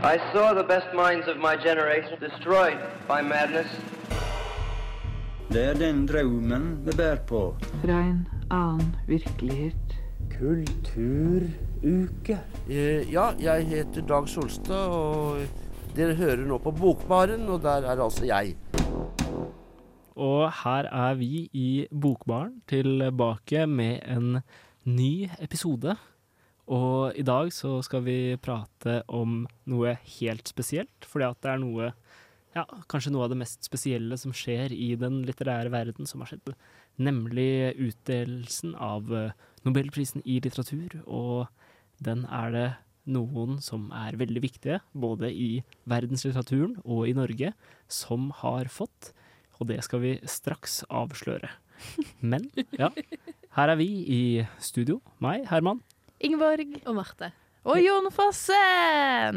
I saw the best minds of my generation destroyed by madness. Det er den drømmen vi bærer på. Fra en annen virkelighet. Kulturuke. Eh, Ja, jeg heter Dag Solstad, og dere hører nå på Bokbaren, og der er altså jeg. Og her er vi i Bokbaren tilbake med en ny episode. Og i dag så skal vi prate om noe helt spesielt, fordi at det er noe ja, kanskje noe av det mest spesielle som skjer i den litterære verden som har skjedd, nemlig utdelelsen av eh, Nobelprisen i litteratur, og den er det noen som er veldig viktige, både i verdenslitteraturen og i Norge, som har fått, og det skal vi straks avsløre. Men ja, her er vi i studio, meg, Herman. Ingeborg. Og Marte. Og Jon Fosse!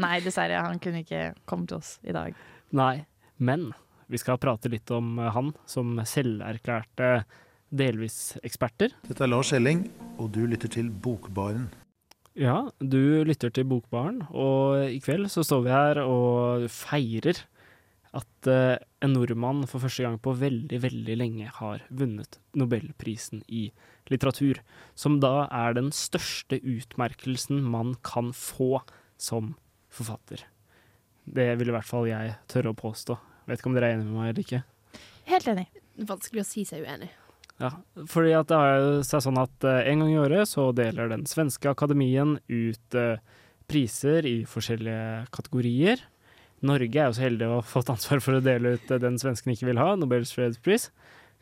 Nei, dessverre, han kunne ikke komme til oss i dag. Nei, men vi skal prate litt om eh, han som selverklærte delvis eksperter. Dette er Lars Elling, og du lytter til Bokbaren. Ja, du lytter til Bokbaren, og i kveld så står vi her og feirer at eh, en nordmann for første gang på veldig, veldig lenge har vunnet Nobelprisen i litteratur, som da er den største utmerkelsen man kan få som forfatter. Det vil i hvert fall jeg tørre å påstå. Vet ikke om dere er enig med meg eller ikke. Helt enig. Vanskelig å si seg uenig. Ja, fordi at det har seg sånn at eh, en gang i året så deler den svenske akademien ut eh, priser i forskjellige kategorier. Norge er jo så heldig å ha fått ansvar for å dele ut eh, den svensken ikke vil ha, Nobels fredspris.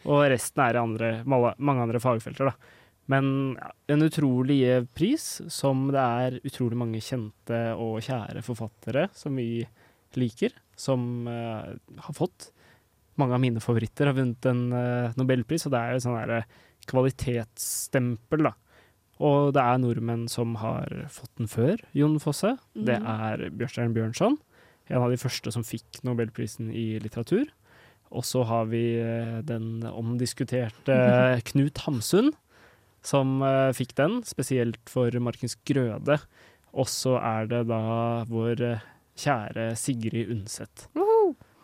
Og resten er andre, mange andre fagfelter, da. Men ja, en utrolig gjev pris, som det er utrolig mange kjente og kjære forfattere som vi liker, som uh, har fått. Mange av mine favoritter har vunnet en uh, nobelpris, og det er jo sånn derre kvalitetsstempel, da. Og det er nordmenn som har fått den før Jon Fosse. Det Mhm. er Bjørstein Bjørnson, en av de første som fikk nobelprisen i litteratur. Og så har vi eh, den omdiskuterte Knut Hamsun, som eh, fikk den, spesielt for Markens Grøde. Og så er det da vår eh, kjære Sigrid Undset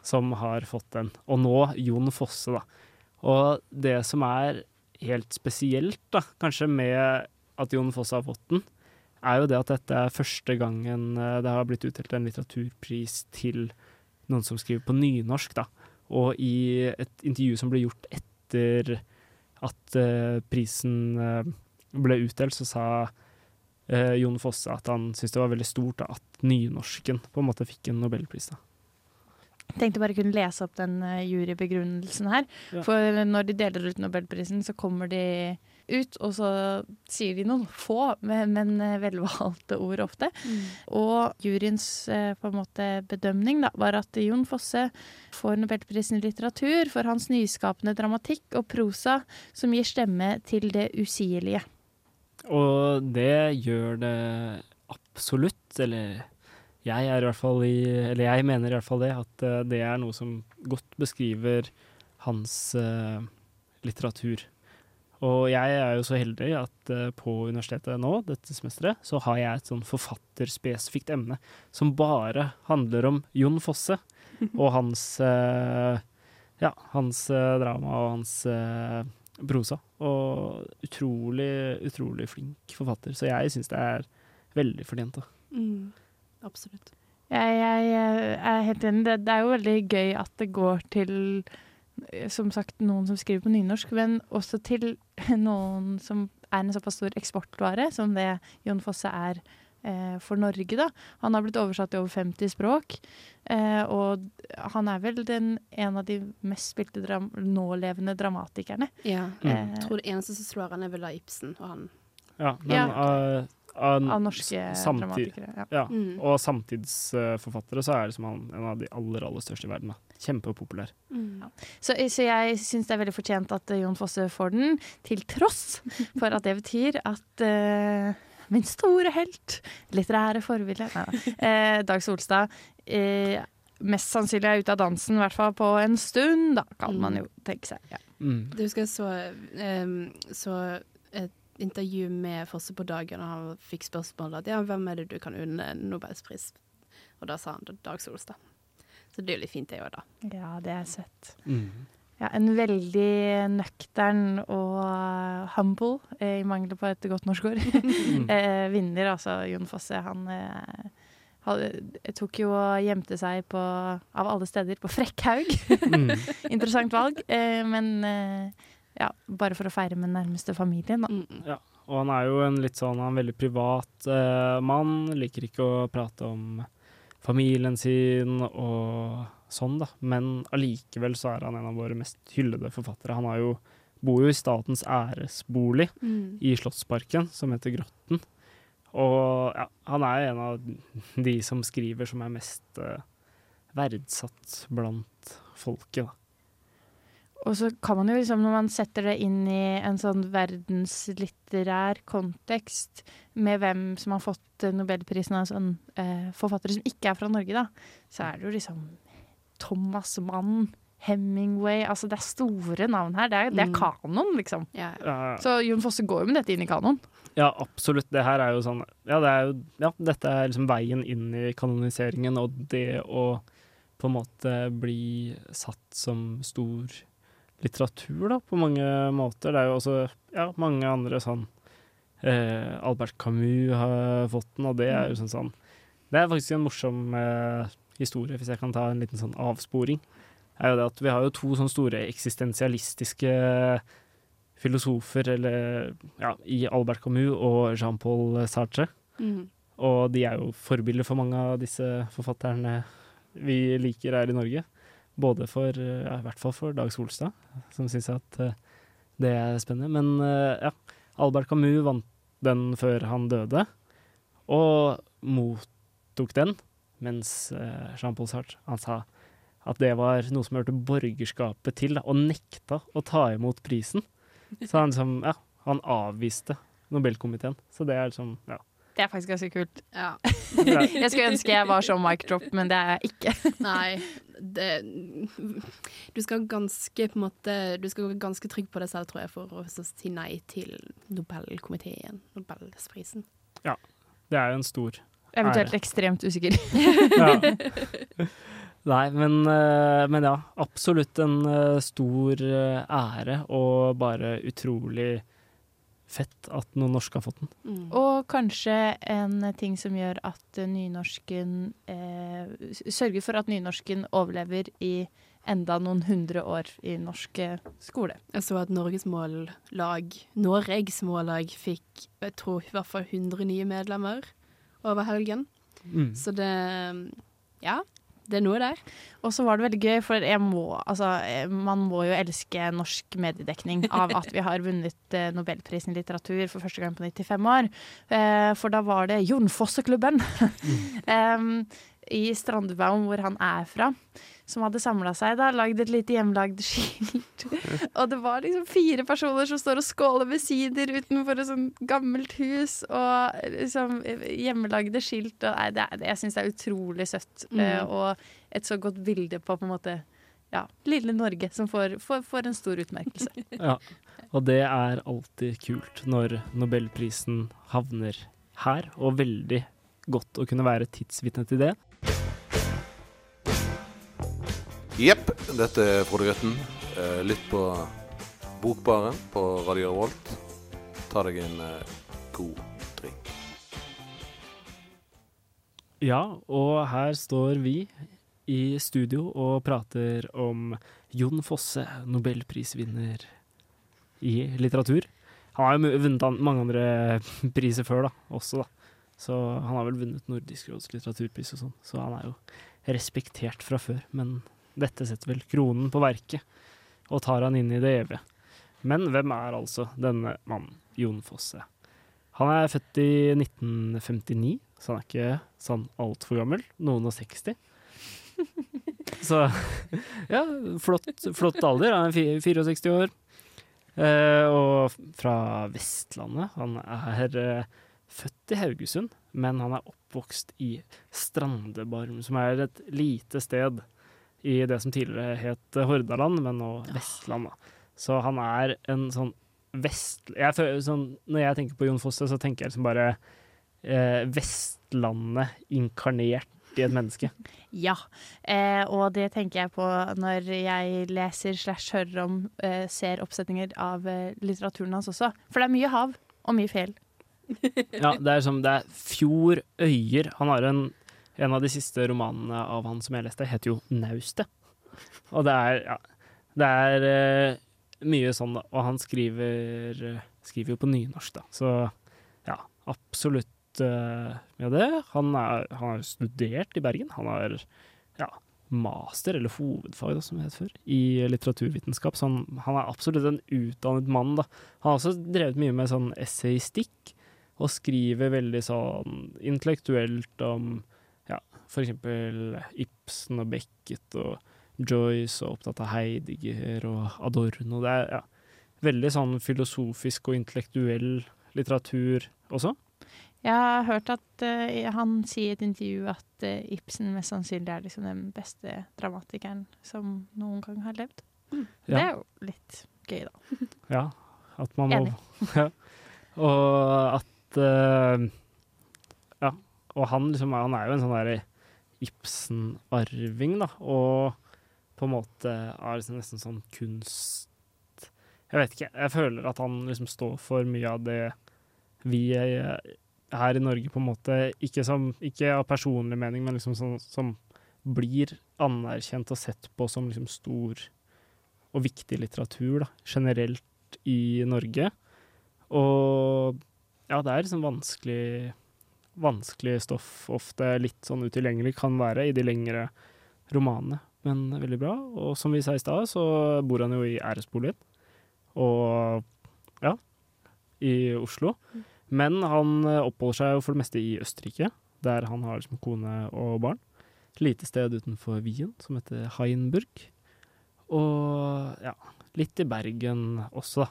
som har fått den. Og nå Jon Fosse, da. Og det som er helt spesielt, da, kanskje med at Jon Fosse har fått den, er jo det at dette er første gangen eh, det har blitt utdelt en litteraturpris til noen som skriver på nynorsk, da. Og i et intervju som ble gjort etter at uh, prisen uh, ble utdelt, så sa uh, Jon Fosse at han syntes det var veldig stort da, at nynorsken på en måte fikk en nobelpris. da. Tenkte bare kunne lese opp den jurybegrunnelsen her. Ja. For når de deler ut Nobelprisen, så kommer de ut, og så sier de noen få, men, men eh, velvalgte ord ofte. Og juryens eh, på en måte bedømning da, var at Jon Fosse får Nobelprisen i litteratur for hans nyskapende dramatikk og prosa som gir stemme til det usigelige. Og det gjør det absolutt, eller jeg er i hvert fall i Eller jeg mener i hvert fall det, at eh, det er noe som godt beskriver hans litteratur. Og jeg er jo så heldig at eh, på universitetet nå, dette semesteret, så har jeg et sånn forfatterspesifikt emne som bare handler om Jon Fosse og hans eh, Ja, hans eh, drama og hans prosa. Og utrolig, utrolig flink forfatter. Så jeg syns det er veldig fortjent. da. Mm. Absolutt. Jeg, jeg, jeg er helt enig. Det, det er jo veldig gøy at det går til som sagt noen som skriver på nynorsk, men også til noen som er en såpass stor eksportvare som det Jon Fosse er eh, for Norge. da. Han har blitt oversatt til over 50 språk, eh, og han er vel den, en av de mest spilte dram nålevende dramatikerne. Ja. Mm. Eh, Jeg tror det eneste som slår han, er vel av Ibsen og han. Ja, men Ja. av- av- av norske samtid- dramatikere. Ja. Ja, Mm. og samtidsforfattere så er liksom han en av de aller, aller største i verden. da. Kjempepopulær. Mm. Så, så jeg syns det er veldig fortjent at eh, Jon Fosse får den, til tross for at det betyr at uh, min store helt, litterære forbilde. Eh, Dag Solstad eh, mest sannsynlig er ute av dansen, i hvert fall på en stund, da, kan man jo tenke seg. Ja. Mm. Du husker jeg så, um, så et intervju med Fosse på dagen, og han fikk spørsmål at ja, hvem er det du kan unne Nobelspris? Og da sa han da Dag Solstad. Så det er jo litt fint, det òg, da. Ja, det er søtt. Mm. Ja, en veldig nøktern og uh, humble, eh, i mangel på et godt norsk ord, Mm. eh, vinner, altså Jon Fosse. Han eh, hadde- tok jo og gjemte seg på, av alle steder, på Frekkhaug. Mm. Interessant valg, eh, men eh, ja, bare for å feire med nærmeste familien, da. Mm. Og han er jo en litt sånn han er en veldig privat eh, mann. Liker ikke å prate om familien sin og sånn, da. Men allikevel så er han en av våre mest hyllede forfattere. Han har jo, bor jo i statens æresbolig Mm. i Slottsparken, som heter Grotten. Og ja, han er en av de som skriver som er mest eh, verdsatt blant folket, da. Og så kan man jo liksom, når man setter det inn i en sånn verdenslitterær kontekst, med hvem som har fått eh, nobelprisen av sånn eh, forfattere som ikke er fra Norge, da, så er det jo liksom Thomas Mann, Hemingway Altså det er store navn her. Det er, det er Mm. kanon, liksom. Ja. Ja, Så Jon Fosse går jo med dette inn i kanon. Ja, absolutt. Det her er jo sånn Ja, det er jo, ja dette er liksom veien inn i kanoniseringen, og det å på en måte bli satt som stor litteratur, da, på mange måter. Det er jo også ja, mange andre sånn eh, Albert Camus har fått den, og det er jo sånn sånn Det er faktisk en morsom eh, historie, hvis jeg kan ta en liten sånn avsporing. Er jo det at Vi har jo to sånne store eksistensialistiske filosofer eller, ja, i Albert Camus og Jean-Paul Sartre. Mm. Og de er jo forbilder for mange av disse forfatterne vi liker her i Norge. Både for, ja, i hvert fall for Dag Solstad, som syns at eh, det er spennende. Men eh, ja, Albert Camus vant den før han døde, og mottok den, mens eh, Jean-Paul Sartre han sa at det var noe som hørte borgerskapet til, da, og nekta å ta imot prisen. Så han liksom, ja, han avviste Nobelkomiteen. Så det er liksom, ja. Det er faktisk ganske kult. ja. Jeg skulle ønske jeg var som mic drop, men det er jeg ikke. Nei, det Du skal ganske på en måte Du skal være ganske trygg på deg selv, tror jeg, for å si nei til Nobelkomiteen, Nobelsprisen. Det er jo en stor Eventuelt Ære. ekstremt usikker. ja. Nei, men, eh, men ja. Absolutt en eh, stor eh, ære, og bare utrolig fett at noen norske har fått den. Mm. Og kanskje en ting som gjør at nynorsken eh, Sørger for at nynorsken overlever i enda noen hundre år i norsk eh, skole. Jeg så at Norges Mållag, Noregs Mållag fikk jeg tror i hvert fall 100 nye medlemmer over helgen. Mm. Så det Ja, det er noe der. Og så var det veldig gøy, for jeg må, altså, eh, man må jo elske norsk mediedekning av at vi har vunnet eh, Nobelprisen i litteratur for første gang på 95 år. Eh, for da var det Jon Fosse-klubben em, i Strandebaum, hvor han er fra, som hadde samla seg, da, lagd et lite hjemmelagd skilt. og det var liksom fire personer som står og skåler ved sider utenfor et sånt gammelt hus, og liksom hjemmelagde skilt. Og, nei, det jeg syns det er utrolig søtt. Mm. eh, og et så godt bilde på på en måte ja, lille Norge, som får, får, får en stor utmerkelse. Ja. Og det er alltid kult når Nobelprisen havner her, og veldig godt å kunne være tidsvitne til det. Jepp, dette er Frode Grøtten. Eh, lytt på Bokbaren på Radio Revolt. Ta deg en eh, god drink. Ja, og her står vi i studio og prater om Jon Fosse, nobelprisvinner i litteratur. Han har jo vunnet mange andre priser før, da, også, da. Så han har vel vunnet Nordisk råds litteraturpris og sånn, så han er jo respektert fra før. Men dette setter vel kronen på verket, og tar han inn i det evige. Men hvem er altså denne mannen, Jon Fosse? Han er født i 1959, så han er ikke sånn altfor gammel. Noen og 60. Så ja, flott, flott alder. Han er 64 år. Eh, og fra Vestlandet. Han er eh, født i Haugesund, men han er oppvokst i Strandebarm, som er et lite sted i det som tidligere het Hordaland, men nå Vestland. Da. Så han er en sånn vest... Jeg føler, sånn, når jeg tenker på Jon Fosse, så tenker jeg liksom bare eh, Vestlandet inkarnert i et menneske. Ja, eh, og det tenker jeg på når jeg leser slash hører om, eh, ser oppsetninger av eh, litteraturen hans også. For det er mye hav og mye fjell. Ja, det er som det er Fjord, øyer. Han har en, en av de siste romanene av han som jeg leste, heter jo 'Naustet'. Og det er, ja, det er eh, mye sånn. Og han skriver, eh, skriver jo på nynorsk, da. Så ja, absolutt eh, med det. Han, er, han har studert i Bergen. Han har ja, master, eller hovedfag, da, som det het før, i litteraturvitenskap. Så han, han er absolutt en utdannet mann, da. Han har også drevet mye med sånn essaystikk, og skriver veldig sånn intellektuelt om for eksempel Ibsen og Beckett og Joyce, og opptatt av Heidegger og Adorno. Det er ja, veldig sånn filosofisk og intellektuell litteratur også. Jeg har hørt at uh, han sier i et intervju at uh, Ibsen mest sannsynlig er liksom den beste dramatikeren som noen gang har levd. Det er jo litt gøy, da. Ja, at man må Enig. ja. Og at uh, Ja. Og han, liksom, han er jo en sånn derre Ibsen-arving, da. Og på en måte er liksom nesten sånn kunst Jeg vet ikke. Jeg føler at han liksom står for mye av det vi er her i Norge på en måte Ikke, som, ikke av personlig mening, men liksom sånn som blir anerkjent og sett på som liksom stor og viktig litteratur, da, generelt i Norge. Og ja, det er liksom vanskelig vanskelig stoff, ofte litt sånn utilgjengelig, kan være i de lengre romanene. Men veldig bra. Og som vi sa i stad, så bor han jo i æresboligen. Og ja, i Oslo. Men han oppholder seg jo for det meste i Østerrike, der han har liksom kone og barn. Et lite sted utenfor Wien som heter Heinburg. Og ja, litt i Bergen også, da.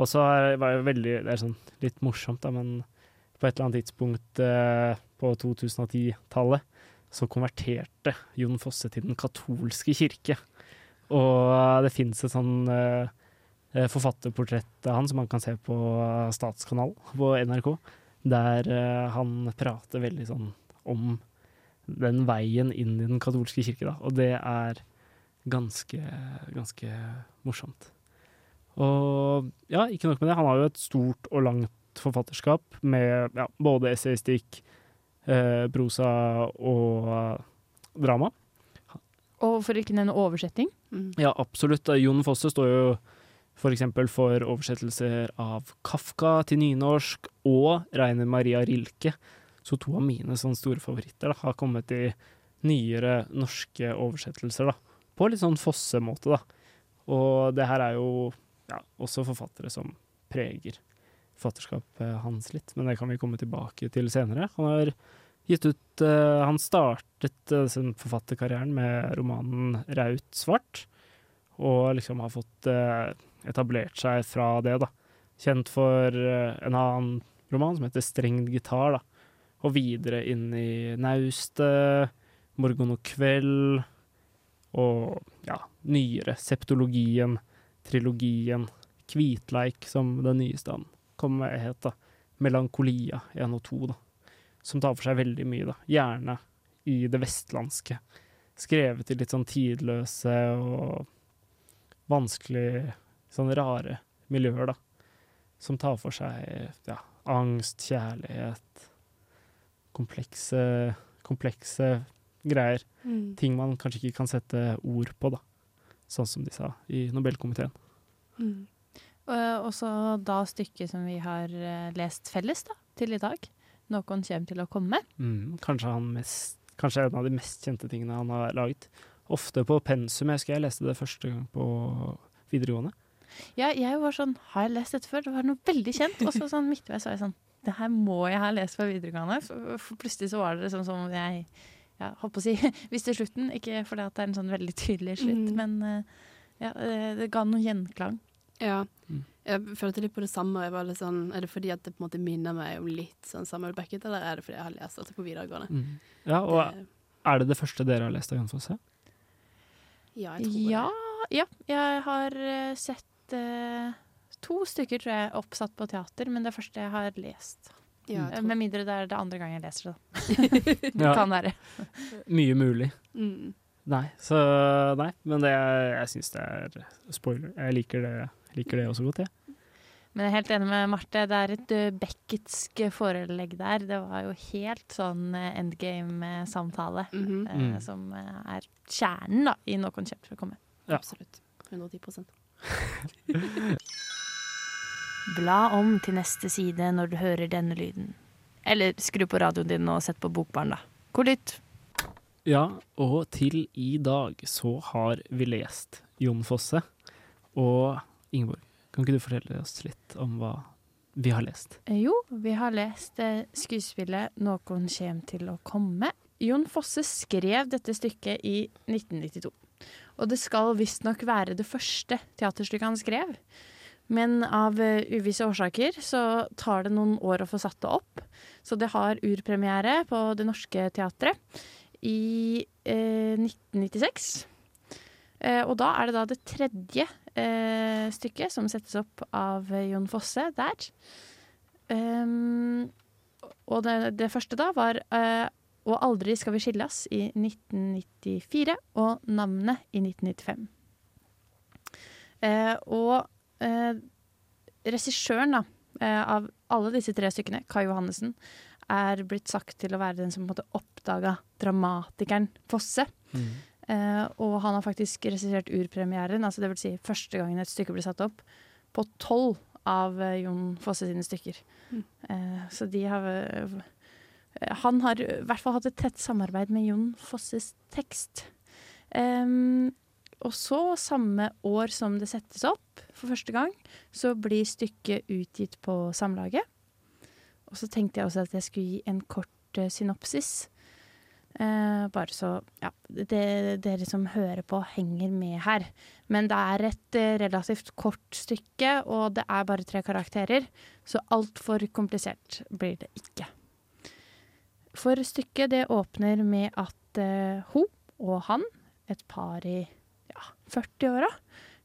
Og så er- var det veldig Det er sånn litt morsomt, da, men på et eller annet tidspunkt eh, på 2010-tallet så konverterte Jon Fosse til den katolske kirke. Og det fins et sånn eh, eh, forfatterportrett av han som man kan se på Statskanalen på NRK, der han prater veldig sånn om den veien inn i den katolske kirke, da. Og det er ganske, ganske morsomt. Og ja, ikke nok med det, han har jo et stort og langt forfatterskap med ja, både essaystikk, eh, prosa og eh, drama. Og for ikke nevne oversetting. Ja, absolutt. Jon Fosse står jo for eksempel for oversettelser av Kafka til nynorsk og Reiner Maria Rilke. Så to av mine sånne store favoritter da, har kommet i nyere norske oversettelser. da. På litt sånn Fosse-måte, da. Og det her er jo ja, også forfattere som preger forfatterskapet hans litt, men det kan vi komme tilbake til senere. Han har gitt ut uh, Han startet uh, sin forfatterkarrieren med romanen 'Raut svart', og liksom har fått uh, etablert seg fra det, da. Kjent for en annen roman som heter 'Strengd gitar', da. Og videre inn i 'Naustet', 'Morgen og kveld', og ja, nyere 'Septologien', trilogien, 'Kvitleik', som den nyeste han kom het, da. 'Melankolia 1 og 2', da. Som tar for seg veldig mye, da. Gjerne i det vestlandske. Skrevet i litt sånn tidløse og vanskelig, sånn rare miljøer, da. Som tar for seg ja, angst, kjærlighet, komplekse, komplekse greier. Mm. Ting man kanskje ikke kan sette ord på, da. Sånn som de sa i Nobelkomiteen. Mm. Og så da stykket som vi har eh, lest felles da, til i dag. Noen kommer til å komme. Mm, kanskje, han mest, kanskje en av de mest kjente tingene han har laget. Ofte på pensum. Jeg husker jeg leste det første gang på videregående. Ja, jeg var sånn Har jeg lest dette før? Det var noe veldig kjent. Og så sånn midtveis var jeg sånn Det her må jeg ha lest fra videregående. For, for plutselig så var det sånn som om jeg ja, holdt på å si visste slutten. Ikke fordi at det er en sånn veldig tydelig slutt, Mm. men eh, ja, det, ga noe gjenklang. Ja. Mm. Jeg følte litt på det samme. Jeg var litt sånn, er det fordi at det på en måte minner meg om litt sånn Samuel Beckett, eller er det fordi jeg har lest dette på videregående? Ja, og Det- er det det første dere har lest av Jan Fosse? ja, jeg tror Ja, ja, jeg har eh, sett uh, to stykker, tror jeg, oppsatt på teater, men det første jeg har lest. Ja, jeg tror- Med mindre det er det andre gang jeg leser det. da. det kan være. Mye mulig. Mm. Nei, så nei. Men det, jeg syns det er spoiler. Jeg liker det, liker det også godt, jeg. Men jeg er helt enig med Marte. Det er et uh, forelegg der. Det var jo helt sånn uh, endgame-samtale. Mhm. eh, Mm. Som uh, er kjernen da, i Noen konsept for å komme. Ja. Absolutt. 110 Bla om til neste side når du hører denne lyden. Eller skru på radioen din og sett på Bokbarn, da. Hvor lytt? Ja, og til i dag så har vi lest Jon Fosse. Og Ingeborg, kan ikke du fortelle oss litt om hva vi har lest? Eh, Jo, vi har lest eh, skuespillet 'Noen kjem til å komme'. Jon Fosse skrev dette stykket i 1992. Og det skal visstnok være det første teaterstykket han skrev. Men av eh, uvisse årsaker så tar det noen år å få satt det opp. Så det har urpremiere på Det Norske Teatret i eh, 1996. Eh, og da er det da det tredje eh, stykket som settes opp av Jon Fosse der. Um, og det, det første da var eh, Og aldri skal vi skilles i 1994, og Navnet i 1995. Eh, og eh, regissøren da, eh, av alle disse tre stykkene, Kai Johannessen, er blitt sagt til å være den som på en måte oppdaga dramatikeren Fosse. Eh, og han har faktisk regissert urpremieren, altså det vil si første gangen et stykke ble satt opp, på tolv av eh, Jon Fosse sine stykker. Mm. Eh, så de har Han har i hvert fall hatt et tett samarbeid med Jon Fosses tekst. Em, og så, samme år som det settes opp for første gang, så blir stykket utgitt på Samlaget. Og så tenkte jeg også at jeg skulle gi en kort synopsis. Eh, bare så ja, det, dere som hører på, henger med her. Men det er et eh, relativt kort stykke, og det er bare tre karakterer. Så altfor komplisert blir det ikke. For stykket det åpner med at eh, hun og han, et par i ja, 40-åra,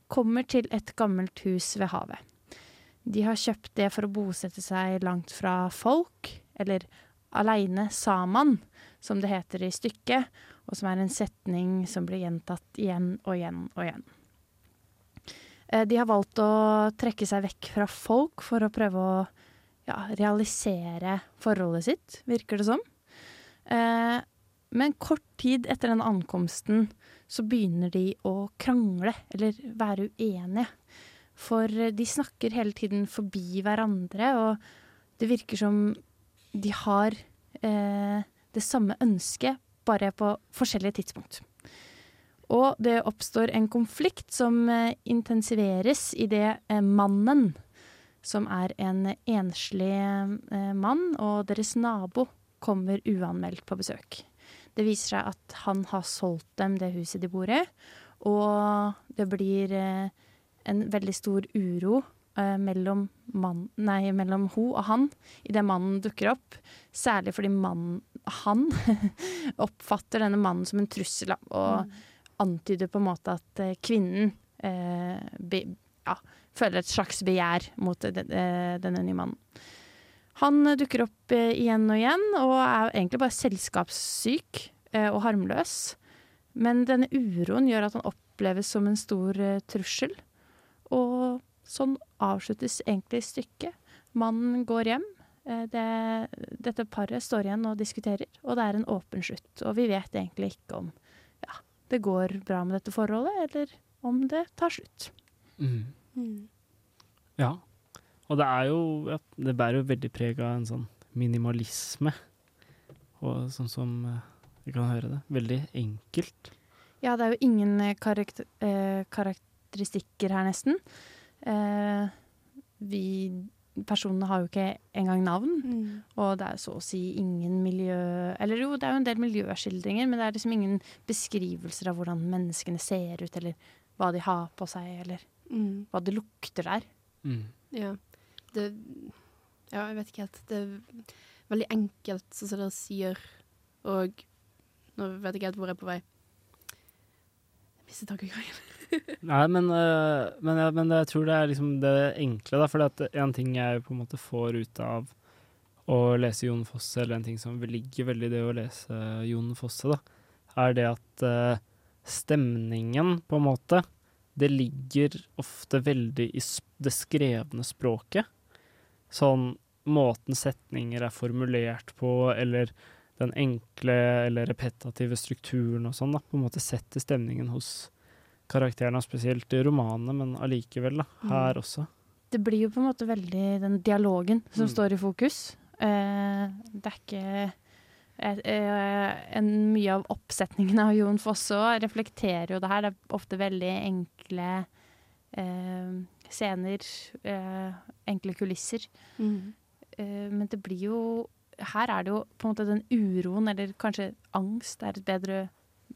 kommer til et gammelt hus ved havet. De har kjøpt det for å bosette seg langt fra folk, eller aleine saman, som det heter i stykket, og som er en setning som blir gjentatt igjen og igjen og igjen. Eh, De har valgt å trekke seg vekk fra folk for å prøve å ja, realisere forholdet sitt, virker det som. Eh, Men kort tid etter den ankomsten så begynner de å krangle, eller være uenige. For de snakker hele tiden forbi hverandre, og det virker som de har eh, det samme ønsket, bare på forskjellige tidspunkt. Og det oppstår en konflikt som eh, intensiveres idet eh, mannen, som er en enslig eh, mann, og deres nabo kommer uanmeldt på besøk. Det viser seg at han har solgt dem det huset de bor i, og det blir en veldig stor uro mellom, mellom hun og han idet mannen dukker opp. Særlig fordi mannen, han oppfatter denne mannen som en trussel, og og antyder på en måte at eh, kvinnen eh, be, ja, føler et slags begjær mot de, de, denne nye mannen. Han eh, dukker opp eh, igjen og igjen, og er egentlig bare selskapssyk eh, og harmløs. Men denne uroen gjør at han oppleves som en stor eh, trussel. Og sånn avsluttes egentlig stykket. Mannen går hjem. Eh, det, dette paret står igjen og diskuterer, og det er en åpen slutt. Og vi vet egentlig ikke om ja, det går bra med dette forholdet, eller om det tar slutt. Mm. Mm. Ja. Og det er jo ja, Det bærer jo veldig preg av en sånn minimalisme. Og sånn som eh, vi kan høre det. Veldig enkelt. Ja, det er jo ingen eh, karakter, eh, karakteristikker her, nesten. Eh, vi Personene har jo ikke engang navn. Mm. Og det er så å si ingen miljø... Eller jo, det er jo en del miljøskildringer, men det er liksom ingen beskrivelser av hvordan menneskene ser ut, eller hva de har på seg, eller Mm. hva det lukter der. Mm. Ja. Det Ja, jeg vet ikke helt. Det er veldig enkelt, sånn som dere sier. Og nå vet jeg ikke helt hvor jeg er på vei. Mistet tankegangen. Nei, men, eh, men, jeg, men jeg tror det er liksom det enkle, da. For en ting jeg på en måte får ut av å lese Jon Fosse, eller en ting som ligger veldig i det å lese Jon Fosse, da, er det at uh, stemningen, på en måte, det ligger ofte veldig i det skrevne språket. Sånn måten setninger er formulert på, eller den enkle eller repetative strukturen og sånn, da, på en måte setter stemningen hos karakterene, spesielt i romanene, men allikevel, da, her også. Det blir jo på en måte veldig den dialogen som Mm. står i fokus. Eh, det er ikke eh, eh, en, Mye av oppsetningen av Jon Fosse òg reflekterer jo det her. Det er ofte veldig enkle eh, scener, eh, enkle kulisser. Mm. Eh, men det blir jo Her er det jo på en måte den uroen, eller kanskje angst er et bedre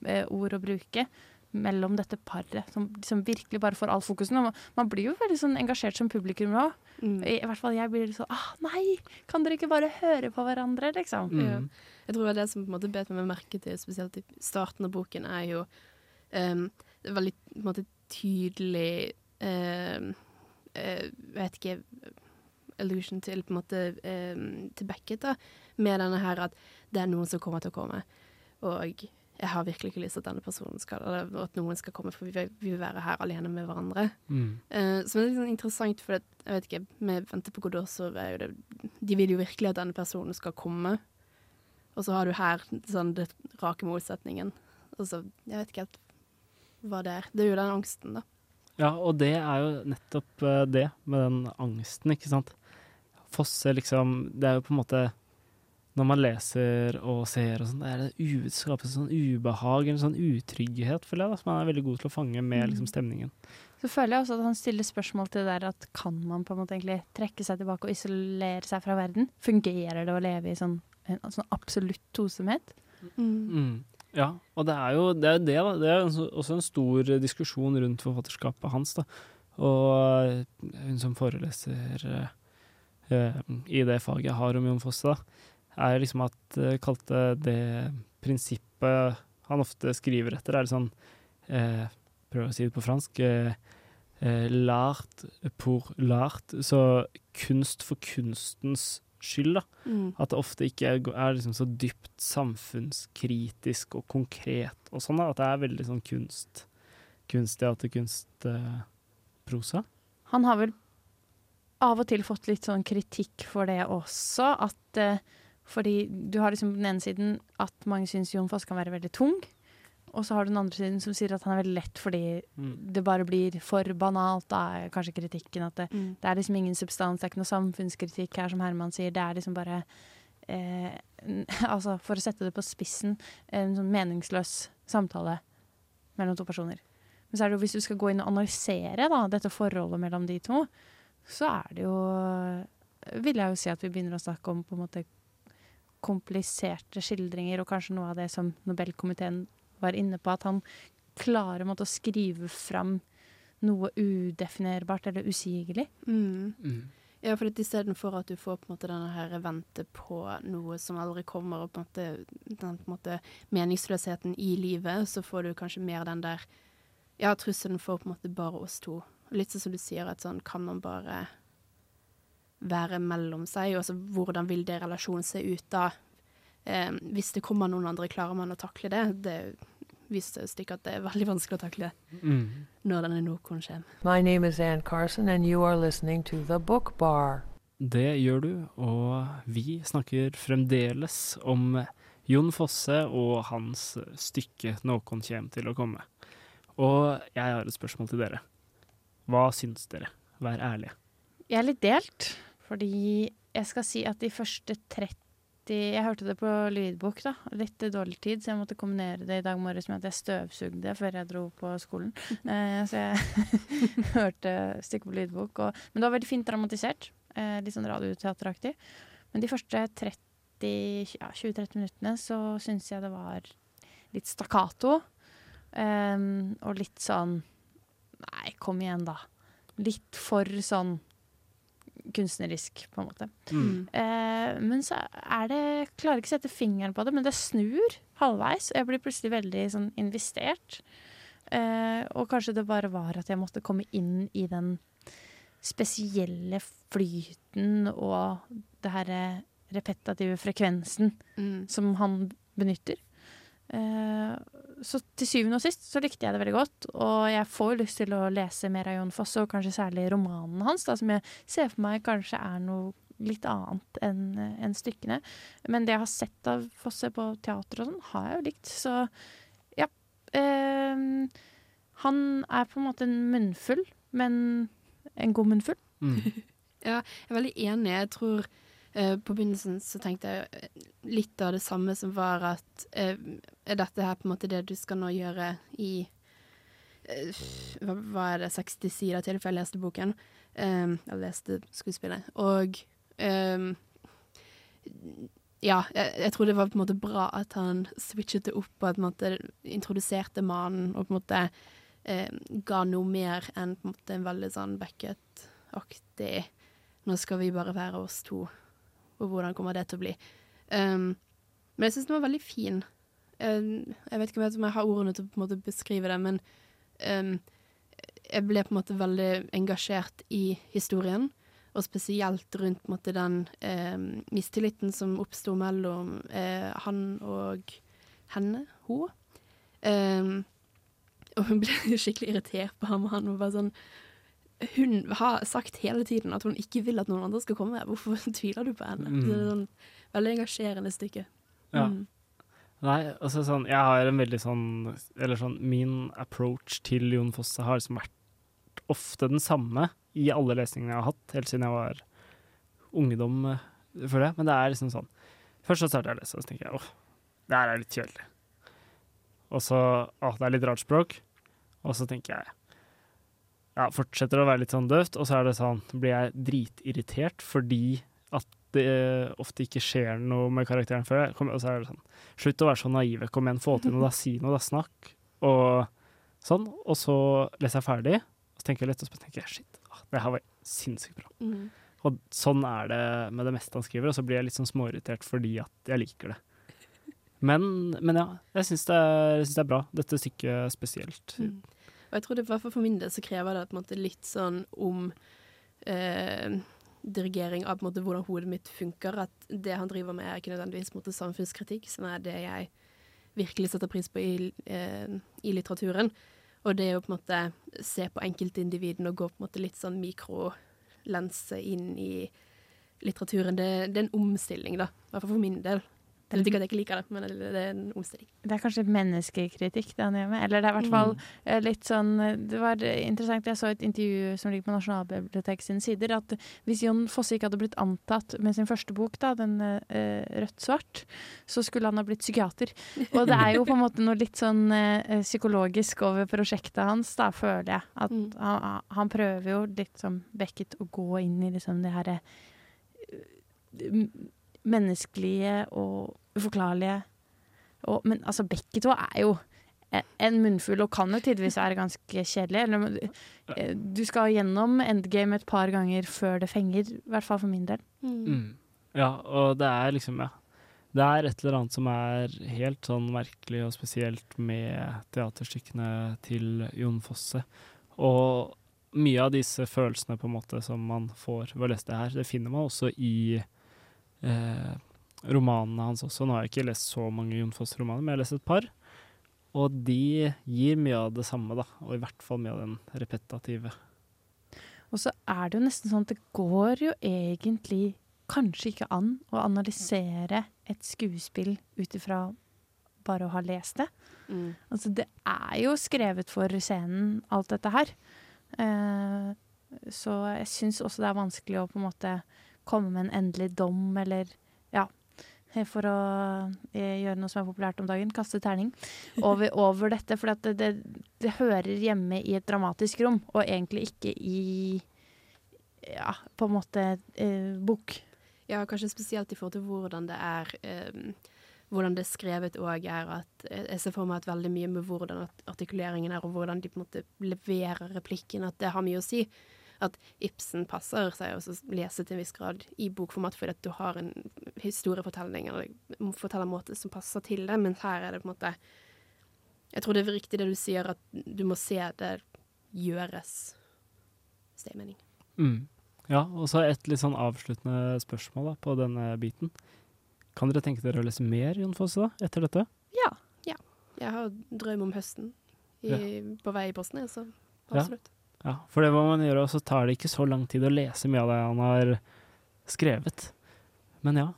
eh, ord å bruke, mellom dette paret, som, som virkelig bare får all fokusen. Og man, blir jo veldig sånn engasjert som publikum nå. Mm. I, I hvert fall jeg blir litt sånn ah, Nei, kan dere ikke bare høre på hverandre, liksom? Mm. Ja. Jeg tror det som på en måte bet meg merke til, spesielt i starten av boken, er jo um, det er veldig på en måte, tydelig um, uh, Vet ikke Illusion til på en måte um, til Beckett, da, med denne her at det er noen som kommer til å komme. Og jeg har virkelig ikke lyst til at denne personen skal Eller at noen skal komme, for vi vil, vi vil være her alene med hverandre. Mm. Eh, det er litt sånn interessant, for det, jeg vet ikke, vi venter på Godot så er jo det De vil jo virkelig at denne personen skal komme. Og så har du her sånn den rake motsetningen. Og så, jeg vet ikke helt hva det er. Det er jo den angsten, da. Ja, og det er jo nettopp eh, det, med den angsten, ikke sant. Fosse, liksom Det er jo på en måte Når man leser og ser og sånn, det det sånn ubehag, en sånn utrygghet, føler jeg, da, som man er veldig god til å fange med liksom stemningen. Så føler jeg også at han stiller spørsmål til det der at kan man på en måte egentlig trekke seg tilbake og isolere seg fra verden? Fungerer det å leve i sånn, en sånn absolutt tosomhet? Mm. Ja, og det er jo det, er det da. Det er også en stor diskusjon rundt forfatterskapet hans. da. Og hun som foreleser eh, i det faget jeg har om Jon Fosse, da, er liksom at uh, kalte det prinsippet han ofte skriver etter, er litt sånn eh, Prøver å si det på fransk. Eh, eh, l'art pour l'art. Så kunst for kunstens skyld, da. Mm. At det ofte ikke er, er liksom så dypt samfunnskritisk og konkret og sånn. da, At det er veldig sånn kunst, kunstteater, kunstprosa. Han har vel av og til fått litt sånn kritikk for det også. At, eh, fordi du har liksom på den ene siden at mange syns Jon Foss kan være veldig tung. Og så har du den andre siden som sier at han er veldig lett fordi Mm. det bare blir for banalt. Da er kanskje kritikken at det, Mm. det er liksom ingen substans, det er ikke noe samfunnskritikk her, som Herman sier. Det er liksom bare eh, Altså, for å sette det på spissen, en sånn meningsløs samtale mellom to personer. Men så er det jo, hvis du skal gå inn og analysere da, dette forholdet mellom de to, så er det jo Vil jeg jo si at vi begynner å snakke om på en måte kompliserte skildringer, og kanskje noe av det som Nobelkomiteen var inne på, at han klarer måtte, å skrive fram noe udefinerbart eller usigelig. Mm. Mm. Ja, for istedenfor at du får på en måte denne her vente på noe som aldri kommer, og på en måte, den på en måte meningsløsheten i livet, så får du kanskje mer den der ja, trusselen for på en måte bare oss to. Litt sånn som du sier, at sånn kan man bare være mellom seg, og så hvordan vil det relasjonen se ut da? Eh, hvis det kommer noen andre, klarer man å takle det? Det viser seg ikke at det er veldig vanskelig å takle Mm. når denne Nordkoen kommer. My name is Ann Carson, and you are listening to The Book Bar. Det gjør du, og vi snakker fremdeles om Jon Fosse og hans stykke 'Nåkon kjem til å komme'. Og jeg har et spørsmål til dere. Hva syns dere? Vær ærlige. Jeg er litt delt, fordi jeg skal si at de første 30 Jeg hørte det på lydbok, da. Litt dårlig tid, så jeg måtte kombinere det i dag morges med at jeg støvsugde før jeg dro på skolen. Eh, så jeg hørte stykket på lydbok. Og, men det var veldig fint dramatisert. Eh, litt sånn radioteateraktig. Men de første 30, ja, 20-30 minuttene så syns jeg det var litt stakkato. Em, og litt sånn Nei, kom igjen, da. Litt for sånn kunstnerisk, på en måte. Mm. Eh, men så er det Klarer ikke å sette fingeren på det, men det snur halvveis. Og jeg blir plutselig veldig sånn investert. Eh, og kanskje det bare var at jeg måtte komme inn i den spesielle flyten og det herre repetative frekvensen Mm. som han benytter. Eh, så til syvende og sist så likte jeg det veldig godt, og jeg får lyst til å lese mer av Jon Fosse, og kanskje særlig romanen hans, da, som jeg ser for meg kanskje er noe litt annet enn en stykkene. Men det jeg har sett av Fosse på teater og sånn, har jeg jo likt, så ja. Eh, han er på en måte en munnfull, men en god munnfull. Mm. Ja, jeg er veldig enig. Jeg tror eh, på begynnelsen så tenkte jeg eh, litt av det samme som var at eh, Er dette her på en måte det du skal nå gjøre i eh, hva, hva er det, 60 sider til, for jeg leste boken. Um, jeg leste skuespillet. Og ehm, ja, jeg, jeg tror det var på en måte bra at han switchet det opp og på en måte introduserte mannen og på en måte eh, ga noe mer enn på en måte en veldig sånn Beckett-aktig Nå skal vi bare være oss to, og hvordan kommer det til å bli? Um, men jeg syns den var veldig fin. Um, jeg vet ikke om jeg har ordene til å beskrive det, men um, jeg ble på en måte veldig engasjert i historien. Og spesielt rundt måte, den eh, mistilliten som oppsto mellom eh, han og henne, hun. Eh, og hun ble skikkelig irritert på ham. og Han var bare sånn Hun har sagt hele tiden at hun ikke vil at noen andre skal komme. Hvorfor tviler du på henne? Mm. Det er sånn Veldig engasjerende stykke. Ja. Mm. Nei, altså sånn Jeg har en veldig sånn Eller sånn Min approach til Jon Fosse har liksom vært ofte den samme i alle lesningene jeg har hatt, helt siden jeg var ungdom, eh, føler jeg. Men det er liksom sånn Først så starter jeg å lese, og så tenker jeg åh, det her er litt kjedelig. Og så åh, det er litt rart språk. Og så tenker jeg ja, fortsetter å være litt sånn døvt, og så er det sånn, blir jeg dritirritert fordi at det eh, ofte ikke skjer noe med karakteren før. jeg kommer- Og så er det sånn Slutt å være så naive, kom igjen, få til noe, da, si noe, da, snakk. Og sånn. Og så leser jeg ferdig, og så tenker jeg litt, og så tenker jeg shit, ah, det her var sinnssykt bra. Mm. Og sånn er det med det meste han skriver, og så blir jeg litt sånn småirritert fordi at jeg liker det. Men, men ja, jeg syns det, det er bra. Dette stykket spesielt. Mm. Og jeg tror det, i hvert fall for min del så krever det måte litt sånn om eh, dirigering av måte hvordan hodet mitt funker. At det han driver med, er ikke nødvendigvis måte samfunnskritikk, som er det jeg virkelig setter pris på i, eh, i litteraturen. Og det jo på en måte se på enkeltindividene og gå på en måte litt sånn mikrolense inn i litteraturen. Det, det er en omstilling, da. I hvert fall for min del. Det er ikke at jeg ikke liker det, men det, er en omstilling. Det er kanskje menneskekritikk det han gjør med. Eller det er i hvert fall mm. litt sånn eh, Det var interessant, jeg så et intervju som ligger på Nasjonalbiblioteket sine sider, at hvis Jon Fosse ikke hadde blitt antatt med sin første bok, da, den uh, Rødt-svart, så skulle han ha blitt psykiater. Og det er jo på en måte noe litt sånn uh, psykologisk over prosjektet hans, da, føler jeg. At Mm. han, han prøver jo litt som Beckett å gå inn i liksom det herre uh, menneskelige og uforklarlige. Og, men altså, bekketå er jo en munnfull, og kan jo tidvis være ganske kjedelig. Eller, eh, du skal gjennom endgame et par ganger før det fenger, i hvert fall for min del. Mm. Ja, og det er liksom, ja. Det er et eller annet som er helt sånn merkelig og spesielt med teaterstykkene til Jon Fosse. Og mye av disse følelsene på en måte som man får ved å lese det her, det finner man også i eh, romanene hans også. Nå har jeg ikke lest så mange Jon Foss-romaner, men jeg har lest et par. Og de gir mye av det samme, da. Og i hvert fall mye av den repetative. Og så er det jo nesten sånn at det går jo egentlig kanskje ikke an å analysere et skuespill ut ifra bare å ha lest det. Mm. Altså, det er jo skrevet for scenen, alt dette her. Eh, så jeg syns også det er vanskelig å på en måte komme med en endelig dom, eller For å eh, gjøre noe som er populært om dagen, kaste terning over, over dette. For det, det, det hører hjemme i et dramatisk rom, og egentlig ikke i ja, på en måte eh, bok. Ja, kanskje spesielt i forhold til hvordan det er eh, hvordan det er skrevet òg, er at eh, jeg ser for meg at veldig mye med hvordan artikuleringen er, og hvordan de på en måte leverer replikken, at det har mye å si. At Ibsen passer seg også lese til en viss grad i bokformat, fordi at du har en historiefortelling eller fortellermåte som passer til det, men her er det på en måte Jeg tror det er riktig det du sier, at du må se det gjøres. Hvis det er mening. Mm. Ja, og så et litt sånn avsluttende spørsmål da, på denne biten. Kan dere tenke dere å lese mer Jon Fosse da, etter dette? Ja. ja. Jeg har drøm om høsten i, på vei i posten, så absolutt. Ja, for det må man gjøre, og så tar det ikke så lang tid å lese mye av det han har skrevet. Men ja.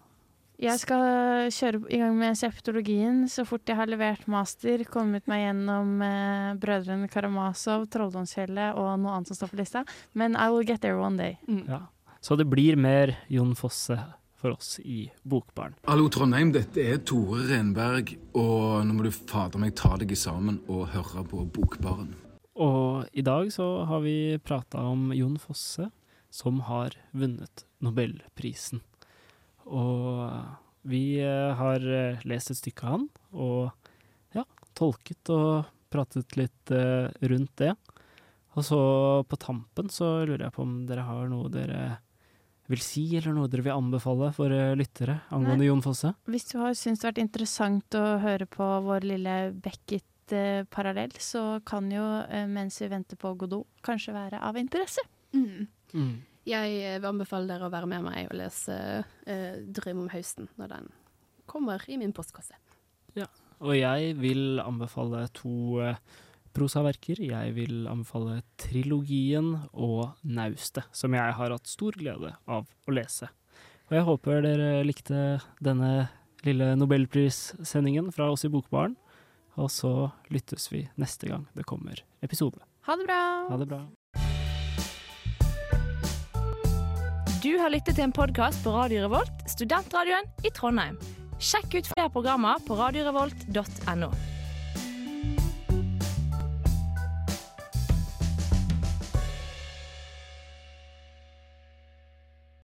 Jeg skal kjøre i gang med septologien så fort jeg har levert master, kommet meg gjennom eh, Brødrene Karamazov, Trolldomsfjellet og noe annet som står på lista. Men I will get there one day. ja. Så det blir mer Jon Fosse for oss i Bokbarn. Hallo, Trondheim. Dette er Tore Renberg. Og nå må du fader meg ta deg sammen og høre på Bokbaren. Og i dag så har vi prata om Jon Fosse, som har vunnet Nobelprisen. Og vi eh, har eh, lest et stykke av han, og ja, tolket og pratet litt eh, rundt det. Og så på tampen så lurer jeg på om dere har noe dere vil si, eller noe dere vil anbefale for lyttere angående Nei. Jon Fosse? Hvis du har syntes det har vært interessant å høre på vår lille Beckett-parallell, så kan jo eh, Mens vi venter på Godot, kanskje være av interesse. Mm. Jeg eh, vil anbefale dere å være med meg og lese eh, 'Drøm om høsten' når den kommer i min postkasse. Ja. Og jeg vil anbefale to eh, prosaverker. Jeg vil anbefale trilogien og Naustet, som jeg har hatt stor glede av å lese. Og jeg håper dere likte denne lille nobelprissendingen fra oss i Bokbaren. Og så lyttes vi neste gang det kommer episode. Ha det bra! Ha det bra. Du har lyttet til en podkast på Radio Revolt, studentradioen i Trondheim. Sjekk ut flere programmer på radiorevolt.no.